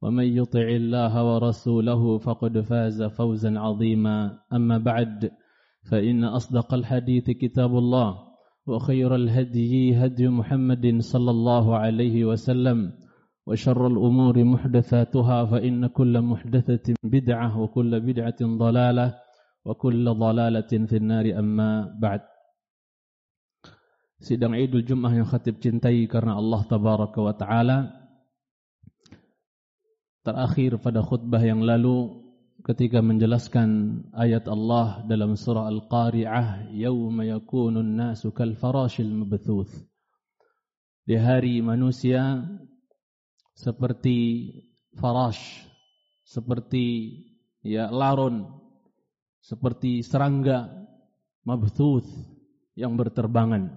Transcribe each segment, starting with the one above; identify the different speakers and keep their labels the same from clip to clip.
Speaker 1: ومن يطع الله ورسوله فقد فاز فوزا عظيما. أما بعد فإن أصدق الحديث كتاب الله وخير الهدي هدي محمد صلى الله عليه وسلم وشر الأمور محدثاتها فإن كل محدثة بدعة وكل بدعة ضلالة وكل ضلالة في النار. أما بعد Sidang Idul Jum'ah yang khatib cintai karena Allah Tabaraka wa Ta'ala. Terakhir pada khutbah yang lalu ketika menjelaskan ayat Allah dalam surah Al-Qari'ah yauma yakunun nasu kal farashil mabthuth di hari manusia seperti farash seperti ya laron seperti serangga mabthuth yang berterbangan.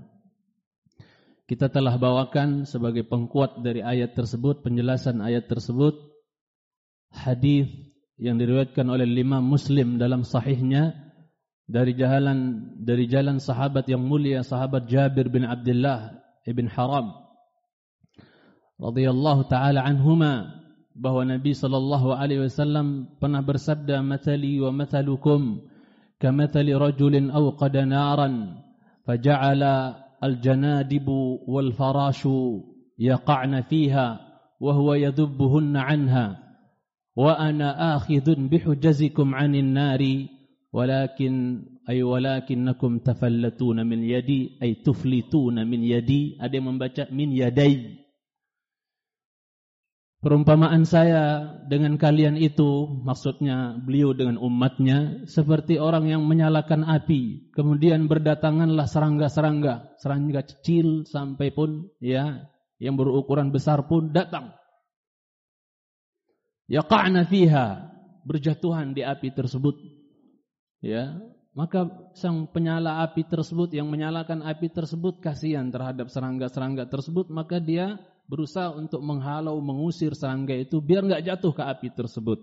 Speaker 1: Kita telah bawakan sebagai pengkuat dari ayat tersebut penjelasan ayat tersebut hadis yang diriwayatkan oleh lima Muslim dalam sahihnya dari jalan dari jalan sahabat yang mulia sahabat Jabir bin Abdullah ibn Haram radhiyallahu taala anhuma bahwa Nabi sallallahu alaihi wasallam pernah bersabda matali wa mathalukum kamathali rajulin awqada naran faja'ala farashu yaqa'na fiha wa huwa yadhubbuhunna anha wa ana akhidun bihujazikum 'anil nari walakin ay walakinnakum tafallatuna min yadi ay tuflituna min yadi ada yang membaca min yadai Perumpamaan saya dengan kalian itu, maksudnya beliau dengan umatnya, seperti orang yang menyalakan api, kemudian berdatanganlah serangga-serangga, serangga kecil sampai pun ya, yang berukuran besar pun datang yaqa'na fiha. Berjatuhan di api tersebut. Ya. Maka sang penyala api tersebut yang menyalakan api tersebut kasihan terhadap serangga-serangga tersebut. Maka dia berusaha untuk menghalau mengusir serangga itu biar enggak jatuh ke api tersebut.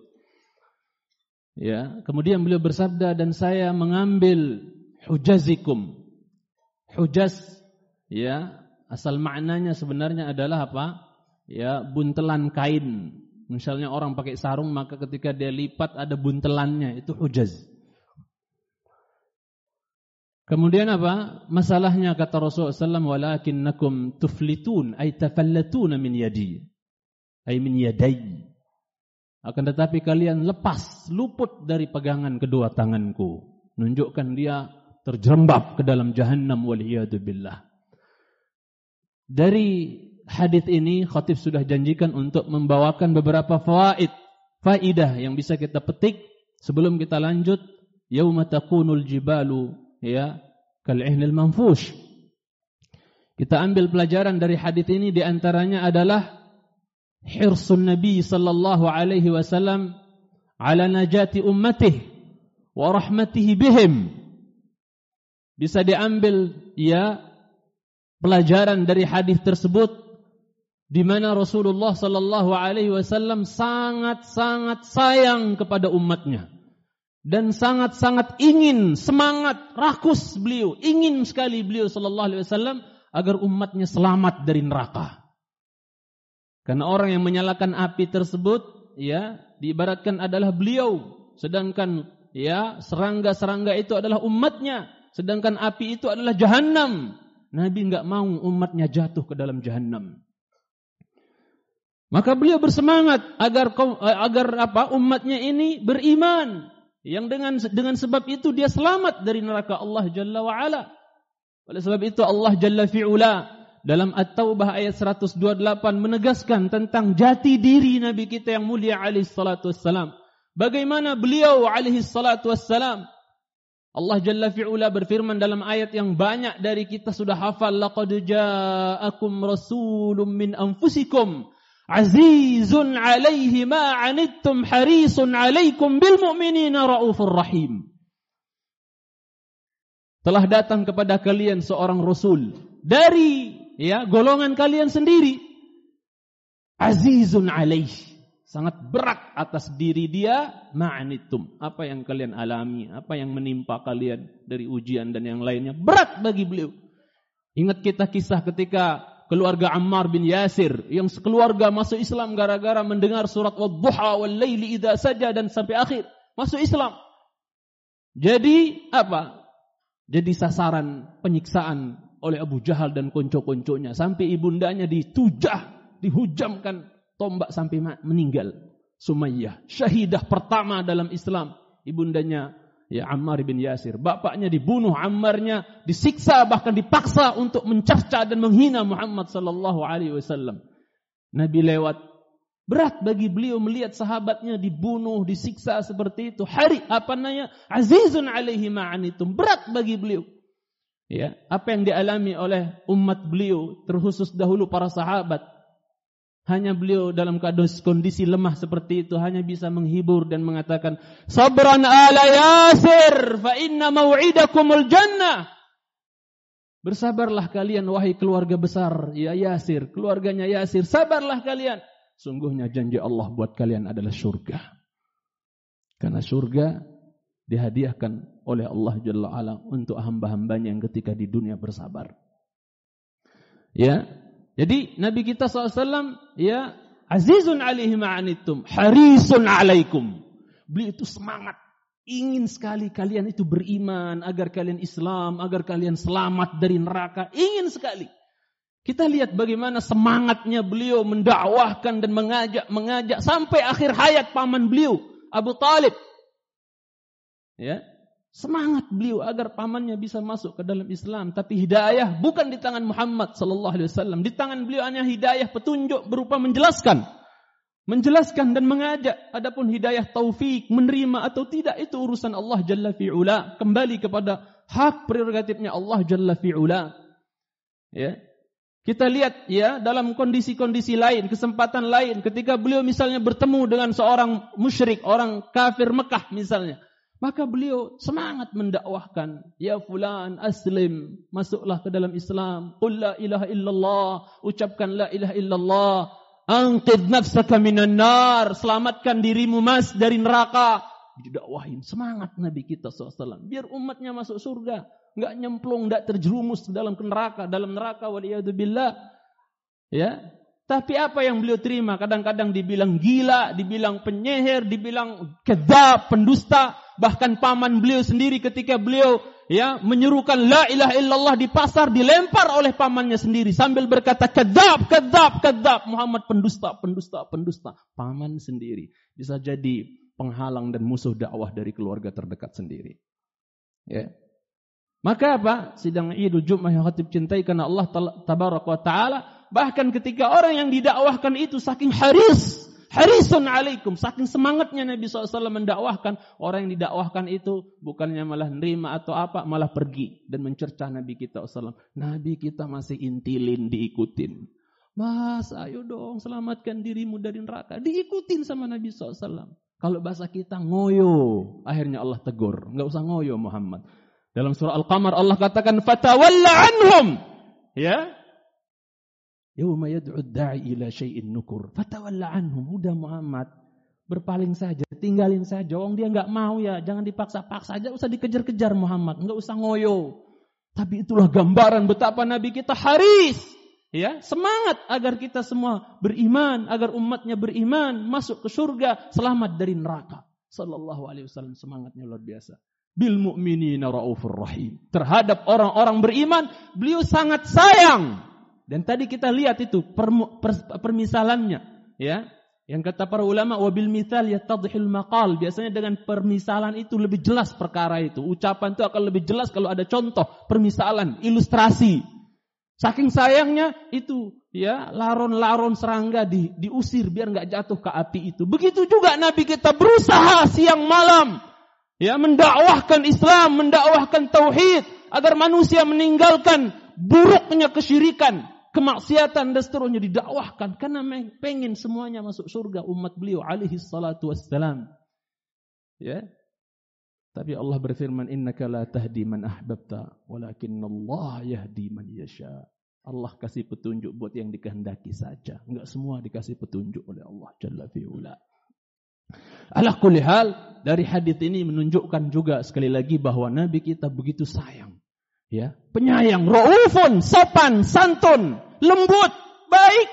Speaker 1: Ya. Kemudian beliau bersabda dan saya mengambil hujazikum. Hujaz ya asal maknanya sebenarnya adalah apa? Ya buntelan kain Misalnya orang pakai sarung maka ketika dia lipat ada buntelannya itu hujaz. Kemudian apa? Masalahnya kata Rasulullah SAW, walakinnakum tuflitun, ay tafallatuna min yadi, ay min yadai. Akan tetapi kalian lepas, luput dari pegangan kedua tanganku. Nunjukkan dia terjerembab ke dalam jahannam waliyadu Dari hadis ini khatib sudah janjikan untuk membawakan beberapa fawaid, faidah yang bisa kita petik sebelum kita lanjut yauma takunul jibalu ya kal ihnil manfush. Kita ambil pelajaran dari hadis ini di antaranya adalah hirsun Nabi sallallahu alaihi wasallam ala najati ummatihi wa rahmatihi bihim. Bisa diambil ya pelajaran dari hadis tersebut di mana Rasulullah sallallahu alaihi wasallam sangat-sangat sayang kepada umatnya dan sangat-sangat ingin semangat rakus beliau ingin sekali beliau sallallahu alaihi wasallam agar umatnya selamat dari neraka. Karena orang yang menyalakan api tersebut ya diibaratkan adalah beliau sedangkan ya serangga-serangga itu adalah umatnya sedangkan api itu adalah jahanam. Nabi enggak mau umatnya jatuh ke dalam jahanam. Maka beliau bersemangat agar agar apa umatnya ini beriman yang dengan dengan sebab itu dia selamat dari neraka Allah Jalla wa ala. Oleh sebab itu Allah Jalla fi'ula dalam At-Taubah ayat 128 menegaskan tentang jati diri Nabi kita yang mulia alaihi salatu wassalam. Bagaimana beliau alaihi salatu wassalam Allah Jalla fi'ula berfirman dalam ayat yang banyak dari kita sudah hafal laqad ja'akum rasulun min anfusikum azizun alaihi ma anittum harisun alaikum bil mu'minina raufur rahim. Telah datang kepada kalian seorang rasul dari ya golongan kalian sendiri. Azizun alaihi. Sangat berat atas diri dia. Ma'anitum apa yang kalian alami? Apa yang menimpa kalian dari ujian dan yang lainnya? Berat bagi beliau. Ingat kita kisah ketika keluarga Ammar bin Yasir yang sekeluarga masuk Islam gara-gara mendengar surat Wadduha wal laili idza saja dan sampai akhir masuk Islam. Jadi apa? Jadi sasaran penyiksaan oleh Abu Jahal dan konco-konconya sampai ibundanya ditujah, dihujamkan tombak sampai meninggal. Sumayyah, syahidah pertama dalam Islam, ibundanya ya Ammar bin Yasir. Bapaknya dibunuh, Ammarnya disiksa bahkan dipaksa untuk mencerca dan menghina Muhammad sallallahu alaihi wasallam. Nabi lewat berat bagi beliau melihat sahabatnya dibunuh, disiksa seperti itu. Hari apa namanya? Azizun alaihi ma'anitum. Berat bagi beliau. Ya, apa yang dialami oleh umat beliau terkhusus dahulu para sahabat hanya beliau dalam kondisi lemah seperti itu hanya bisa menghibur dan mengatakan, "Sabran ala Yasir, fa inna mau'idakumul jannah." Bersabarlah kalian wahai keluarga besar, ya Yasir, keluarganya Yasir, sabarlah kalian. Sungguhnya janji Allah buat kalian adalah surga. Karena surga dihadiahkan oleh Allah Jalla ala untuk hamba-hambanya yang ketika di dunia bersabar. Ya, jadi Nabi kita SAW ya azizun alaihi ma'anittum, harisun alaikum. Beliau itu semangat, ingin sekali kalian itu beriman agar kalian Islam, agar kalian selamat dari neraka, ingin sekali. Kita lihat bagaimana semangatnya beliau mendakwahkan dan mengajak mengajak sampai akhir hayat paman beliau Abu Talib. Ya, Semangat beliau agar pamannya bisa masuk ke dalam Islam, tapi hidayah bukan di tangan Muhammad sallallahu alaihi wasallam. Di tangan beliau hanya hidayah petunjuk berupa menjelaskan. Menjelaskan dan mengajak. Adapun hidayah taufik, menerima atau tidak itu urusan Allah Jalla fi'ula. Kembali kepada hak prerogatifnya Allah Jalla fi'ula. Ya. Kita lihat ya dalam kondisi-kondisi lain, kesempatan lain ketika beliau misalnya bertemu dengan seorang musyrik, orang kafir Mekah misalnya. Maka beliau semangat mendakwahkan, ya fulan aslim, masuklah ke dalam Islam. Qul la ilaha illallah, ucapkan la ilaha illallah. Anqid nafsaka minan nar, selamatkan dirimu mas dari neraka. Didakwahin semangat Nabi kita SAW. Biar umatnya masuk surga, enggak nyemplung, enggak terjerumus dalam neraka, dalam neraka waliyadzubillah. Ya, tapi apa yang beliau terima? Kadang-kadang dibilang gila, dibilang penyihir, dibilang kedap, pendusta. Bahkan paman beliau sendiri ketika beliau ya menyerukan la ilaha illallah di pasar dilempar oleh pamannya sendiri sambil berkata kedap, kedap, kedap. Muhammad pendusta, pendusta, pendusta. Paman sendiri bisa jadi penghalang dan musuh dakwah dari keluarga terdekat sendiri. Ya. Maka apa? Sidang Idul Jumat yang khatib cintai karena Allah tabarak wa taala Bahkan ketika orang yang didakwahkan itu saking haris, harisun alaikum, saking semangatnya Nabi SAW mendakwahkan, orang yang didakwahkan itu bukannya malah nerima atau apa, malah pergi dan mencerca Nabi kita SAW. Nabi kita masih intilin, diikutin. Mas, ayo dong selamatkan dirimu dari neraka. Diikutin sama Nabi SAW. Kalau bahasa kita ngoyo, akhirnya Allah tegur. Enggak usah ngoyo Muhammad. Dalam surah Al-Qamar Allah katakan fatawalla anhum. Ya, Yawma yad'u da'i ila syai'in nukur. Fatawalla anhum. Udah Muhammad. Berpaling saja. Tinggalin saja. Orang dia nggak mau ya. Jangan dipaksa-paksa aja. Usah dikejar-kejar Muhammad. Nggak usah ngoyo. Tapi itulah gambaran betapa Nabi kita haris. Ya, semangat agar kita semua beriman, agar umatnya beriman, masuk ke surga, selamat dari neraka. Sallallahu alaihi wasallam semangatnya luar biasa. Bil mu'minina raufur rahim. Terhadap orang-orang beriman, beliau sangat sayang. Dan tadi kita lihat itu per, per, permisalannya, ya, Yang kata para ulama wabil mithal yattadhil maqal. Biasanya dengan permisalan itu lebih jelas perkara itu. Ucapan itu akan lebih jelas kalau ada contoh, permisalan, ilustrasi. Saking sayangnya itu ya laron-laron serangga di, diusir biar nggak jatuh ke api itu. Begitu juga Nabi kita berusaha siang malam ya mendakwahkan Islam, mendakwahkan tauhid agar manusia meninggalkan buruknya kesyirikan, kemaksiatan dan seterusnya didakwahkan karena pengen semuanya masuk surga umat beliau alaihi salatu wassalam. Ya. Tapi Allah berfirman innaka la tahdi man ahbabta Allah yahdi man yasha. Allah kasih petunjuk buat yang dikehendaki saja. Enggak semua dikasih petunjuk oleh Allah Jalla fi'ula. Ala kulli dari hadis ini menunjukkan juga sekali lagi bahwa Nabi kita begitu sayang ya, penyayang, raufun, sopan, santun, lembut, baik,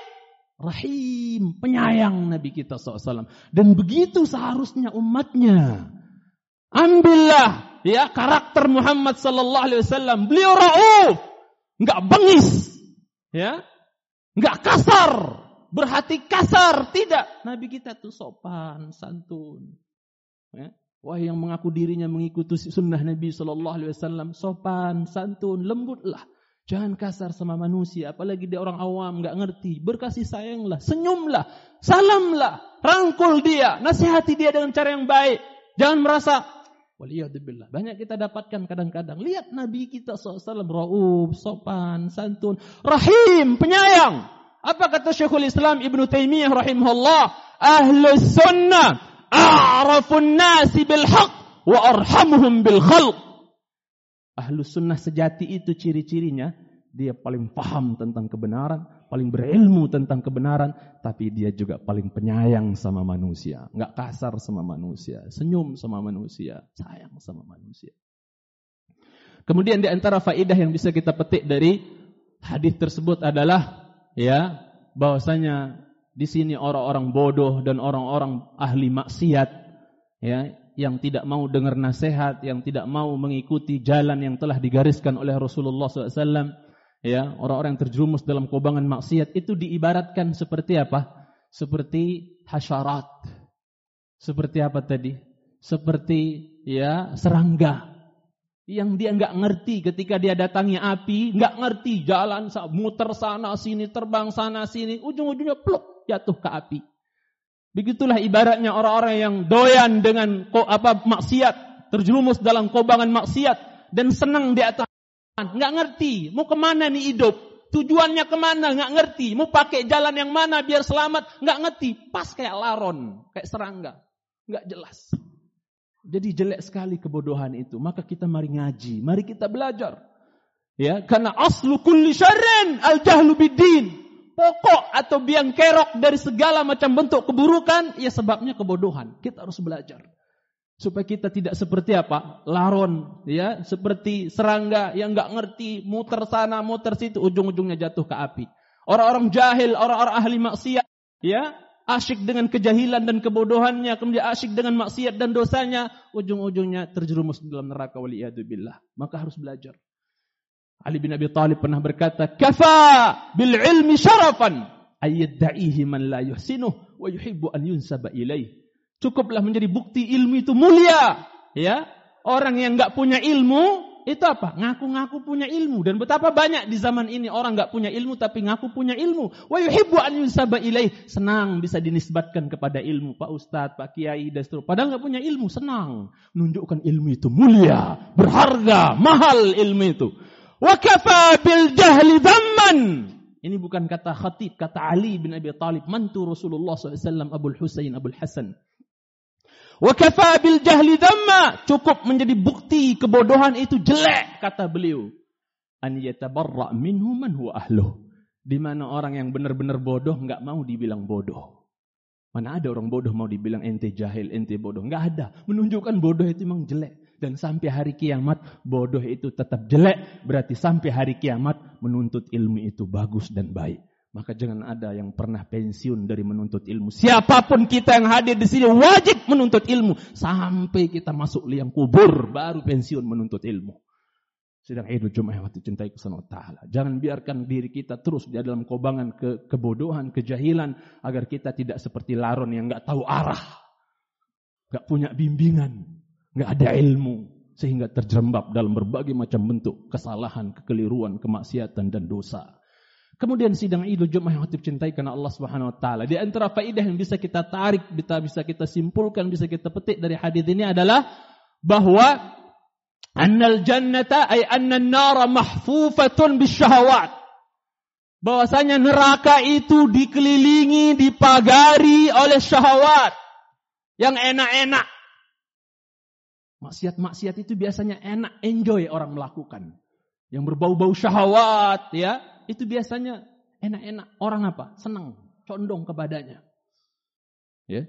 Speaker 1: rahim, penyayang Nabi kita SAW. Dan begitu seharusnya umatnya. Ambillah ya karakter Muhammad sallallahu alaihi wasallam. Beliau rauf, enggak bengis, ya, enggak kasar, berhati kasar, tidak. Nabi kita tuh sopan, santun. Ya. Wah yang mengaku dirinya mengikuti sunnah Nabi Shallallahu Alaihi Wasallam sopan, santun, lembutlah. Jangan kasar sama manusia, apalagi dia orang awam nggak ngerti. Berkasih sayanglah, senyumlah, salamlah, rangkul dia, nasihati dia dengan cara yang baik. Jangan merasa Waliyahdubillah. Banyak kita dapatkan kadang-kadang. Lihat Nabi kita SAW. Ra'ub, sopan, santun. Rahim, penyayang. Apa kata Syekhul Islam Ibn Taymiyah rahimahullah? Ahlus sunnah a'rafun nasi bil haq wa arhamuhum bil khalq. Ahlu sunnah sejati itu ciri-cirinya dia paling paham tentang kebenaran, paling berilmu tentang kebenaran, tapi dia juga paling penyayang sama manusia, nggak kasar sama manusia, senyum sama manusia, sayang sama manusia. Kemudian di antara faidah yang bisa kita petik dari hadis tersebut adalah ya bahwasanya di sini orang-orang bodoh dan orang-orang ahli maksiat ya yang tidak mau dengar nasihat, yang tidak mau mengikuti jalan yang telah digariskan oleh Rasulullah SAW, ya orang-orang yang terjerumus dalam kubangan maksiat itu diibaratkan seperti apa? Seperti hasyarat. Seperti apa tadi? Seperti ya serangga yang dia nggak ngerti ketika dia datangi api, nggak ngerti jalan muter sana sini, terbang sana sini, ujung-ujungnya pluk jatuh ke api. Begitulah ibaratnya orang-orang yang doyan dengan apa maksiat, terjerumus dalam kobangan maksiat dan senang di atas nggak ngerti mau ke mana nih hidup, tujuannya ke mana nggak ngerti, mau pakai jalan yang mana biar selamat nggak ngerti, pas kayak laron, kayak serangga, nggak jelas. Jadi jelek sekali kebodohan itu. Maka kita mari ngaji, mari kita belajar. Ya, karena aslu kulli syarrin al-jahlu bidin. Pokok atau biang kerok dari segala macam bentuk keburukan, ya sebabnya kebodohan. Kita harus belajar. Supaya kita tidak seperti apa? Laron, ya, seperti serangga yang nggak ngerti, muter sana, muter situ, ujung-ujungnya jatuh ke api. Orang-orang jahil, orang-orang ahli maksiat, ya, asyik dengan kejahilan dan kebodohannya, kemudian asyik dengan maksiat dan dosanya, ujung-ujungnya terjerumus dalam neraka waliyadzubillah. Maka harus belajar. Ali bin Abi Thalib pernah berkata, "Kafa bil ilmi syarafan ayyadda'ihi man la yuhsinuh wa yuhibbu an yunsaba ilaih." Cukuplah menjadi bukti ilmu itu mulia, ya. Orang yang enggak punya ilmu itu apa? Ngaku-ngaku punya ilmu. Dan betapa banyak di zaman ini orang nggak punya ilmu tapi ngaku punya ilmu. Wa yuhibbu an yusaba ilaih. Senang bisa dinisbatkan kepada ilmu. Pak Ustadz, Pak Kiai, dan seterusnya. Padahal nggak punya ilmu. Senang. Menunjukkan ilmu itu mulia. Berharga. Mahal ilmu itu. Wa kafa bil jahli dhamman. Ini bukan kata khatib, kata Ali bin Abi Talib, mantu Rasulullah SAW, Abu Husain, Abu Hasan. Wa kafa bil jahli dhamma. Cukup menjadi bukti kebodohan itu jelek kata beliau. An yatabarra minhu man huwa ahluh. Di mana orang yang benar-benar bodoh enggak mau dibilang bodoh. Mana ada orang bodoh mau dibilang ente jahil, ente bodoh. Enggak ada. Menunjukkan bodoh itu memang jelek. Dan sampai hari kiamat bodoh itu tetap jelek. Berarti sampai hari kiamat menuntut ilmu itu bagus dan baik. Maka jangan ada yang pernah pensiun dari menuntut ilmu. Siapa pun kita yang hadir di sini wajib menuntut ilmu sampai kita masuk liang kubur baru pensiun menuntut ilmu. Sidang Idul Jumat yang dicintai Subhanahu taala. Jangan biarkan diri kita terus di dalam kobangan ke kebodohan, kejahilan agar kita tidak seperti laron yang enggak tahu arah. Enggak punya bimbingan, enggak ada ilmu sehingga terjerembab dalam berbagai macam bentuk kesalahan, kekeliruan, kemaksiatan dan dosa. Kemudian sidang Idul Jumat yang hati cintai karena Allah Subhanahu wa. Di antara faedah yang bisa kita tarik, bisa bisa kita simpulkan, bisa kita petik dari hadis ini adalah bahwa Annal jannata ay anna nara mahfufatun bisyahawat. Bahwasanya neraka itu dikelilingi, dipagari oleh syahwat yang enak-enak. Maksiat-maksiat itu biasanya enak, enjoy orang melakukan. Yang berbau-bau syahwat ya, itu biasanya enak-enak. Orang apa? Senang, condong kepadanya. Ya.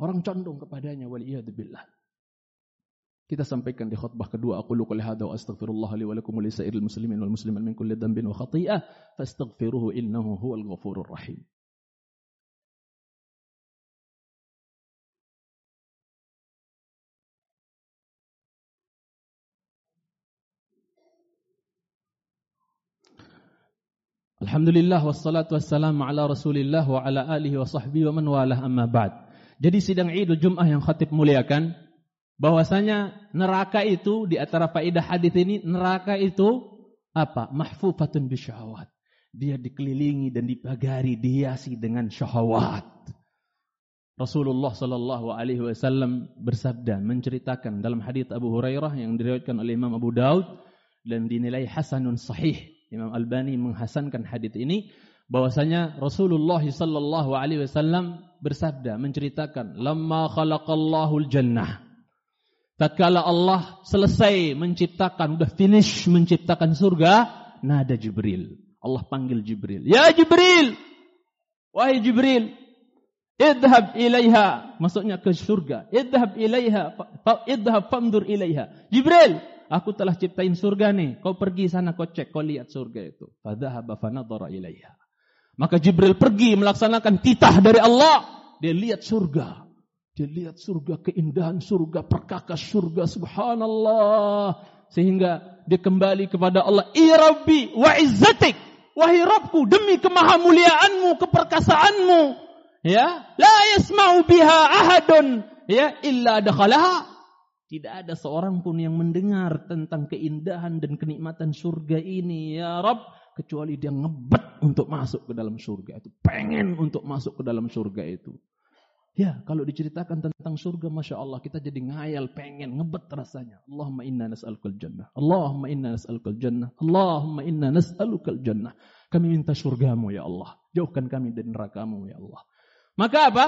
Speaker 1: Orang condong kepadanya waliyadzubillah. Kita sampaikan di khutbah kedua aku lu qouli wa astaghfirullah li wa lakum wa muslimin wal muslimat min kulli dhanbin wa khati'ah fastaghfiruhu innahu huwal ghafurur rahim. Alhamdulillah wassalatu wassalamu ala Rasulillah wa ala alihi wa sahbihi wa man walah amma ba'd. Jadi sidang Idul Jumat yang khatib muliakan bahwasanya neraka itu di antara faedah hadis ini neraka itu apa? Mahfufatun bisyahwat. Dia dikelilingi dan dipagari dihiasi dengan syahwat. Rasulullah sallallahu alaihi wasallam bersabda menceritakan dalam hadis Abu Hurairah yang diriwayatkan oleh Imam Abu Daud dan dinilai hasanun sahih. Imam Albani menghasankan hadis ini bahwasanya Rasulullah sallallahu alaihi wasallam bersabda menceritakan lamma khalaqallahu al-jannah Tatkala Allah selesai menciptakan, udah finish menciptakan surga, nada Jibril. Allah panggil Jibril. Ya Jibril! Wahai Jibril, idhab ilaiha. Maksudnya ke surga. Idhab ilaiha. Idhab famdur ilaiha. Jibril, aku telah ciptain surga nih. Kau pergi sana, kau cek, kau lihat surga itu. Maka Jibril pergi melaksanakan titah dari Allah. Dia lihat surga. Dia lihat surga, keindahan surga, perkakas surga, subhanallah. Sehingga dia kembali kepada Allah. Ya Rabbi wa izzatik. Wahai Rabbku, demi kemahamuliaanmu, keperkasaanmu. Ya, la yasma'u biha ahadun. Ya, illa dakhalaha. Tidak ada seorang pun yang mendengar tentang keindahan dan kenikmatan surga ini. Ya Rabb, kecuali dia ngebet untuk masuk ke dalam surga itu. Pengen untuk masuk ke dalam surga itu. Ya, kalau diceritakan tentang surga, Masya Allah, kita jadi ngayal, pengen, ngebet rasanya. Allahumma inna nas'alukal jannah. Allahumma inna nas'alukal jannah. Allahumma inna nas'alukal jannah. Kami minta surgamu, ya Allah. Jauhkan kami dari nerakamu, ya Allah. Maka apa?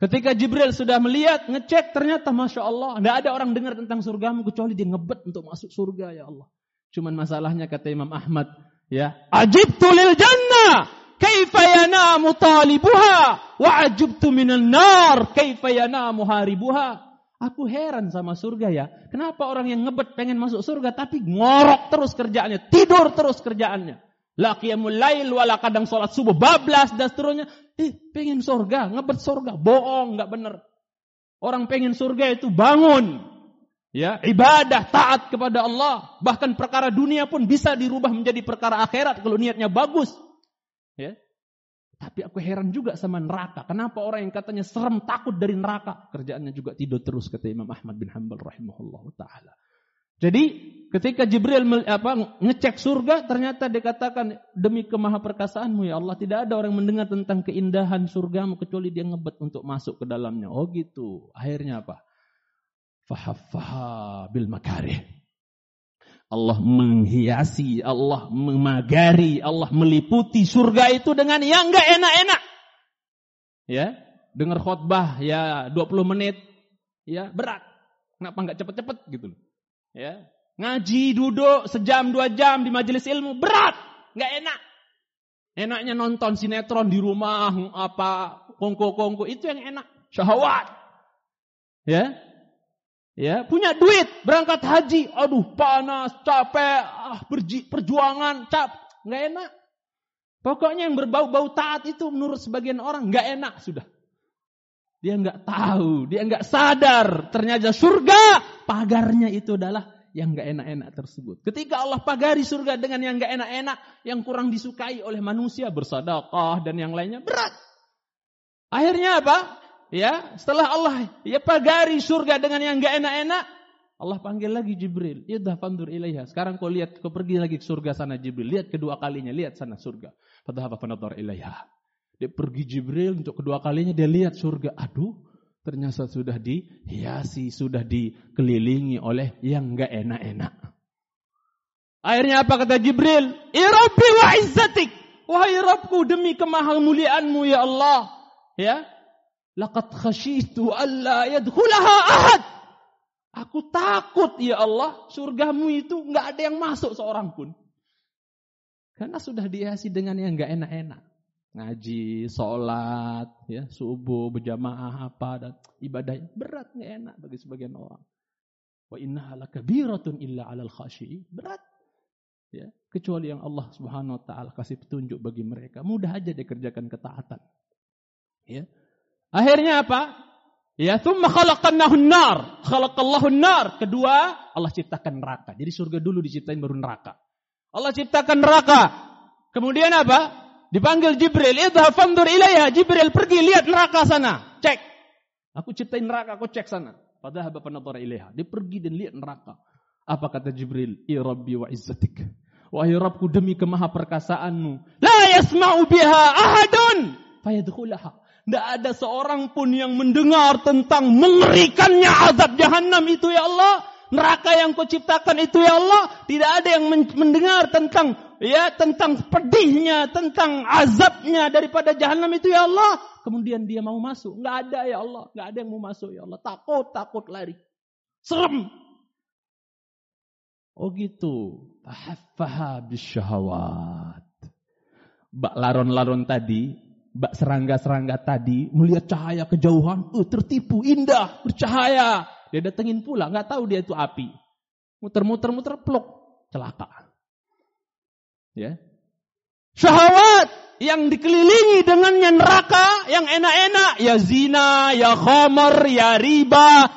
Speaker 1: Ketika Jibril sudah melihat, ngecek, ternyata Masya Allah, tidak ada orang dengar tentang surgamu, kecuali dia ngebet untuk masuk surga, ya Allah. Cuman masalahnya, kata Imam Ahmad, ya, Ajibtu lil jannah. Kaifa yanamu talibuha wa ajubtu minan nar kaifa yanamu haribuha. Aku heran sama surga ya. Kenapa orang yang ngebet pengen masuk surga tapi ngorok terus kerjaannya, tidur terus kerjaannya. La qiyamul lail wala kadang salat subuh bablas dan seterusnya. Eh, pengen surga, ngebet surga, bohong, enggak benar. Orang pengen surga itu bangun, ya, ibadah, taat kepada Allah. Bahkan perkara dunia pun bisa dirubah menjadi perkara akhirat kalau niatnya bagus. Ya. Tapi aku heran juga sama neraka. Kenapa orang yang katanya serem takut dari neraka, kerjaannya juga tidur terus kata Imam Ahmad bin Hanbal rahimahullah taala. Jadi ketika Jibril apa, ngecek surga, ternyata dikatakan demi kemahaperkasaanmu ya Allah tidak ada orang mendengar tentang keindahan surgamu kecuali dia ngebet untuk masuk ke dalamnya. Oh gitu. Akhirnya apa? Fahaffaha bil makarih. Allah menghiasi, Allah memagari, Allah meliputi surga itu dengan yang enggak enak-enak. Ya, dengar khutbah ya 20 menit, ya berat. Kenapa enggak cepet-cepet gitu Ya, ngaji duduk sejam dua jam di majelis ilmu berat, enggak enak. Enaknya nonton sinetron di rumah apa kongko-kongko. Itu yang enak, syahwat. Ya, Ya, punya duit, berangkat haji, aduh panas, capek, ah, berji, perjuangan, cap, nggak enak. Pokoknya yang berbau-bau taat itu menurut sebagian orang nggak enak sudah. Dia nggak tahu, dia nggak sadar ternyata surga pagarnya itu adalah yang gak enak-enak tersebut. Ketika Allah pagari surga dengan yang gak enak-enak, yang kurang disukai oleh manusia, bersadaqah dan yang lainnya, berat. Akhirnya apa? Ya, setelah Allah ya pagari surga dengan yang gak enak-enak, Allah panggil lagi Jibril. Idha fandur ilaiha. Sekarang kau lihat, kau pergi lagi ke surga sana Jibril. Lihat kedua kalinya, lihat sana surga. Fadhaba fanadhar ilaiha. Dia pergi Jibril untuk kedua kalinya dia lihat surga. Aduh, ternyata sudah dihiasi, sudah dikelilingi oleh yang gak enak-enak. Akhirnya apa kata Jibril? Irabbi wa izzatik. Wahai Rabbku demi kemahamuliaanmu ya Allah. Ya, Laqad khashitu alla yadkhulaha ahad. Aku takut ya Allah, surgamu itu nggak ada yang masuk seorang pun. Karena sudah dihiasi dengan yang nggak enak-enak. Ngaji, sholat, ya, subuh, berjamaah apa dan ibadahnya berat nggak enak bagi sebagian orang. Wa inna lakabiratun illa 'alal khashi'in. Berat. Ya, kecuali yang Allah Subhanahu wa taala kasih petunjuk bagi mereka, mudah aja dikerjakan ketaatan. Ya. Akhirnya apa? Ya, thumma khalaqannahu nar. Khalaqallahu nar. Kedua, Allah ciptakan neraka. Jadi surga dulu diciptain baru neraka. Allah ciptakan neraka. Kemudian apa? Dipanggil Jibril, "Idhhab fandur ilaiha." Jibril pergi lihat neraka sana. Cek. Aku ciptain neraka, aku cek sana. Padahal bapak nadhara ilaiha. Dia pergi dan lihat neraka. Apa kata Jibril? "Ya Rabbi wa izzatik." Wahai Rabbku demi kemaha perkasaanmu. La yasma'u biha ahadun. Fayadkhulaha. Tidak ada seorang pun yang mendengar tentang mengerikannya azab jahanam itu ya Allah. Neraka yang kau ciptakan itu ya Allah. Tidak ada yang mendengar tentang ya tentang pedihnya, tentang azabnya daripada jahanam itu ya Allah. Kemudian dia mau masuk. Nggak ada ya Allah. Nggak ada yang mau masuk ya Allah. Takut, takut lari. Serem. Oh gitu. Tahaffaha bisyahawat. Bak laron-laron tadi Mbak serangga-serangga tadi melihat cahaya kejauhan, uh, tertipu, indah, bercahaya. Dia datengin pula, nggak tahu dia itu api. Muter-muter-muter, plok, celaka. Ya. Syahwat yang dikelilingi dengannya neraka yang enak-enak, ya zina, ya khamar, ya riba,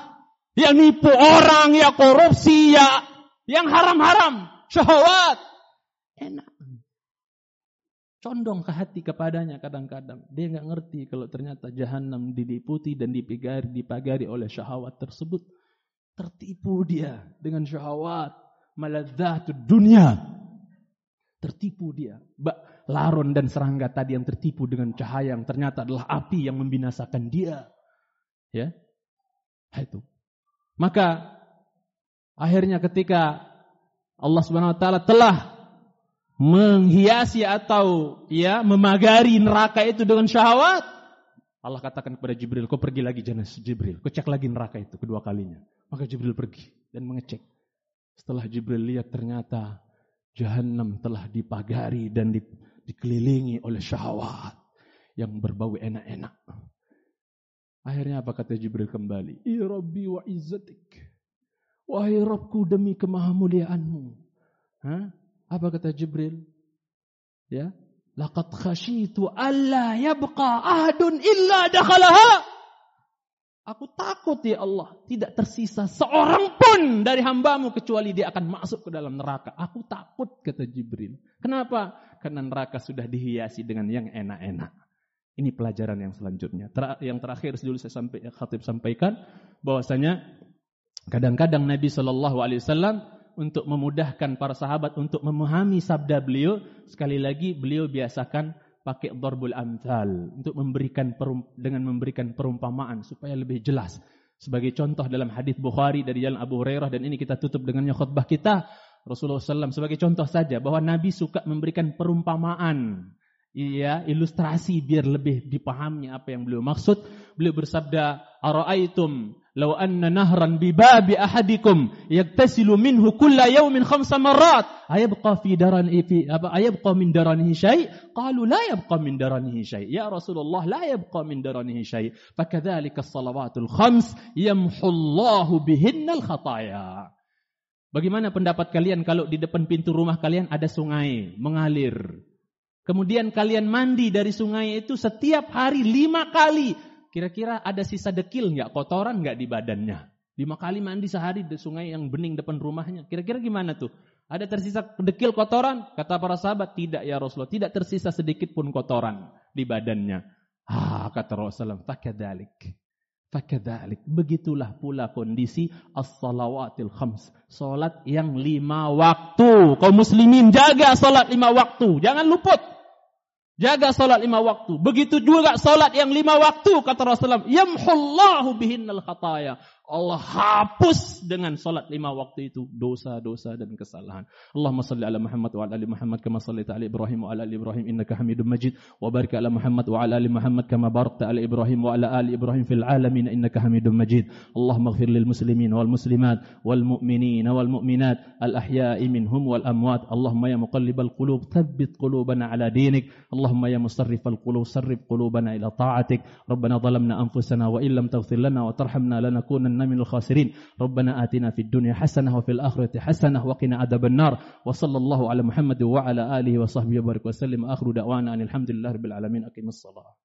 Speaker 1: ya nipu orang, ya korupsi, ya yang haram-haram. Syahwat. Enak condong ke hati kepadanya kadang-kadang. Dia nggak ngerti kalau ternyata jahanam diliputi dan dipagari, dipagari oleh syahwat tersebut. Tertipu dia dengan syahwat. Maladzatu dunia. Tertipu dia. Bak, laron dan serangga tadi yang tertipu dengan cahaya yang ternyata adalah api yang membinasakan dia. Ya. Itu. Maka akhirnya ketika Allah Subhanahu wa taala telah menghiasi atau ya memagari neraka itu dengan syahwat, Allah katakan kepada Jibril, kau pergi lagi jenis Jibril, kau cek lagi neraka itu kedua kalinya. Maka Jibril pergi dan mengecek. Setelah Jibril lihat ternyata jahanam telah dipagari dan di, dikelilingi oleh syahwat yang berbau enak-enak. Akhirnya apa kata Jibril kembali? Ya Rabbi wa izzatik. Wahai Rabbku demi kemahamuliaanmu. Hah? Apa kata Jibril? Ya, laqad khasyitu alla yabqa ahadun illa dakhalaha. Aku takut ya Allah, tidak tersisa seorang pun dari hambamu kecuali dia akan masuk ke dalam neraka. Aku takut, kata Jibril. Kenapa? Karena neraka sudah dihiasi dengan yang enak-enak. Ini pelajaran yang selanjutnya. Ter yang terakhir dulu saya sampai khatib sampaikan bahwasanya kadang-kadang Nabi Shallallahu Alaihi Wasallam untuk memudahkan para sahabat untuk memahami sabda beliau, sekali lagi beliau biasakan pakai darbul amthal untuk memberikan dengan memberikan perumpamaan supaya lebih jelas. Sebagai contoh dalam hadis Bukhari dari jalan Abu Hurairah dan ini kita tutup dengannya khutbah kita Rasulullah SAW sebagai contoh saja bahwa Nabi suka memberikan perumpamaan, iya ilustrasi biar lebih dipahami apa yang beliau maksud. Beliau bersabda, "Ara'aitum Lau anna nahran bibabi ahadikum yaktasilu minhu kulla yawmin khamsa مرات ayabqa fi daran fi apa ayabqa min daranihi syai qalu la yabqa min daranihi syai ya Rasulullah la yabqa min daranihi syai fakadzalika as-salawatul khams yamhu Allahu bihinnal khataaya Bagaimana pendapat kalian kalau di depan pintu rumah kalian ada sungai mengalir? Kemudian kalian mandi dari sungai itu setiap hari lima kali. Kira-kira ada sisa dekil nggak, kotoran nggak di badannya? Lima kali mandi sehari di sungai yang bening depan rumahnya. Kira-kira gimana tuh? Ada tersisa dekil kotoran? Kata para sahabat, tidak ya Rasulullah. Tidak tersisa sedikit pun kotoran di badannya. Ah, kata Rasulullah, fakadalik. Fakadalik. Begitulah pula kondisi as-salawatil khams. Salat yang lima waktu. Kau muslimin jaga salat lima waktu. Jangan luput. Jaga salat lima waktu. Begitu juga salat yang lima waktu kata Rasulullah. Yamhullahu bihinnal khataya. Allah hapus dengan salat lima waktu itu dosa-dosa dan kesalahan. Allahumma salli ala Muhammad wa ala ali Muhammad kama sallaita ala Ibrahim wa ala ali Ibrahim innaka Hamidum Majid wa barik ala Muhammad wa ala ali Muhammad kama barakta ala Ibrahim wa ala ali Ibrahim fil alamin innaka Hamidum Majid. Allahumma ighfir lil muslimin wal muslimat wal mu'minin wal mu'minat al ahya'i minhum wal amwat. Allahumma ya muqallibal qulub thabbit qulubana ala dinik. Allahumma ya musarrifal qulub sarrif qulubana ila ta'atik. Rabbana zalamna anfusana wa illam taghfir lana wa tarhamna lanakunanna لنكونن من الخاسرين ربنا آتنا في الدنيا حسنة وفي الآخرة حسنة وقنا عذاب النار. وصلى الله على محمد وعلى آله وصحبه وبارك وسلم. آخر دعوانا أن الحمد لله رب العالمين. أقيم الصلاة.